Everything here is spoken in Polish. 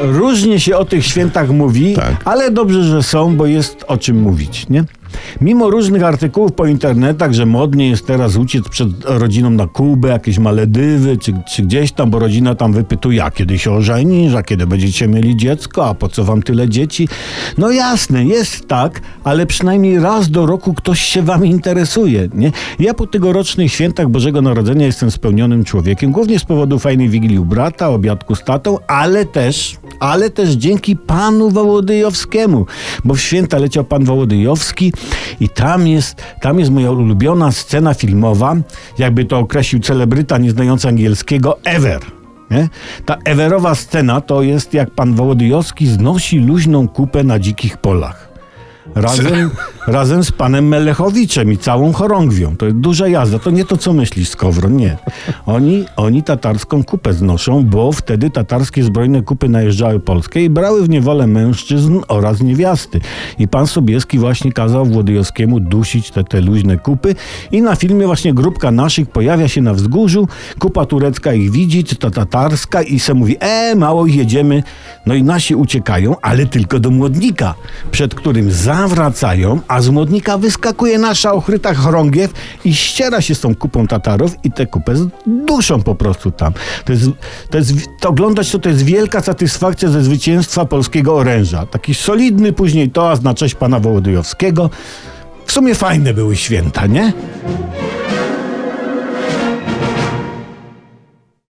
Różnie się o tych świętach mówi, Tak. ale dobrze, że są, bo jest o czym mówić, nie? Mimo różnych artykułów po internetach, że modnie jest teraz uciec przed rodziną na Kubę, jakieś Maledywy, czy, czy gdzieś tam, bo rodzina tam wypytuje, a kiedy się ożenisz, a kiedy będziecie mieli dziecko, a po co wam tyle dzieci? No jasne, jest tak, ale przynajmniej raz do roku ktoś się wami interesuje, nie? Ja po tegorocznych świętach Bożego Narodzenia jestem spełnionym człowiekiem, głównie z powodu fajnej wigilii u brata, obiadku z tatą, ale też, ale też dzięki panu Wołodyjowskiemu, bo w święta leciał pan Wołodyjowski i tam jest, tam jest moja ulubiona scena filmowa, jakby to określił celebryta nieznający angielskiego, ever. Nie? Ta ewerowa scena to jest jak pan Wołodyjowski znosi luźną kupę na dzikich polach. Razem, razem z panem Melechowiczem i całą chorągwią. To jest duża jazda. To nie to, co myślisz, Skowron. Nie. Oni, oni tatarską kupę znoszą, bo wtedy tatarskie zbrojne kupy najeżdżały Polskę i brały w niewolę mężczyzn oraz niewiasty. I pan Sobieski właśnie kazał Włodyjowskiemu dusić te, te luźne kupy. I na filmie właśnie grupka naszych pojawia się na wzgórzu. Kupa turecka ich widzi, czy ta tatarska i se mówi, e, mało ich jedziemy. No i nasi uciekają, ale tylko do Młodnika, przed którym zawracają, a z Młodnika wyskakuje nasza ochryta chorągiew i ściera się z tą kupą Tatarów i tę kupę duszą po prostu tam. To jest, to jest, to oglądać to, to jest wielka satysfakcja ze zwycięstwa polskiego oręża. Taki solidny później toast na cześć pana Wołodyjowskiego. W sumie fajne były święta, nie?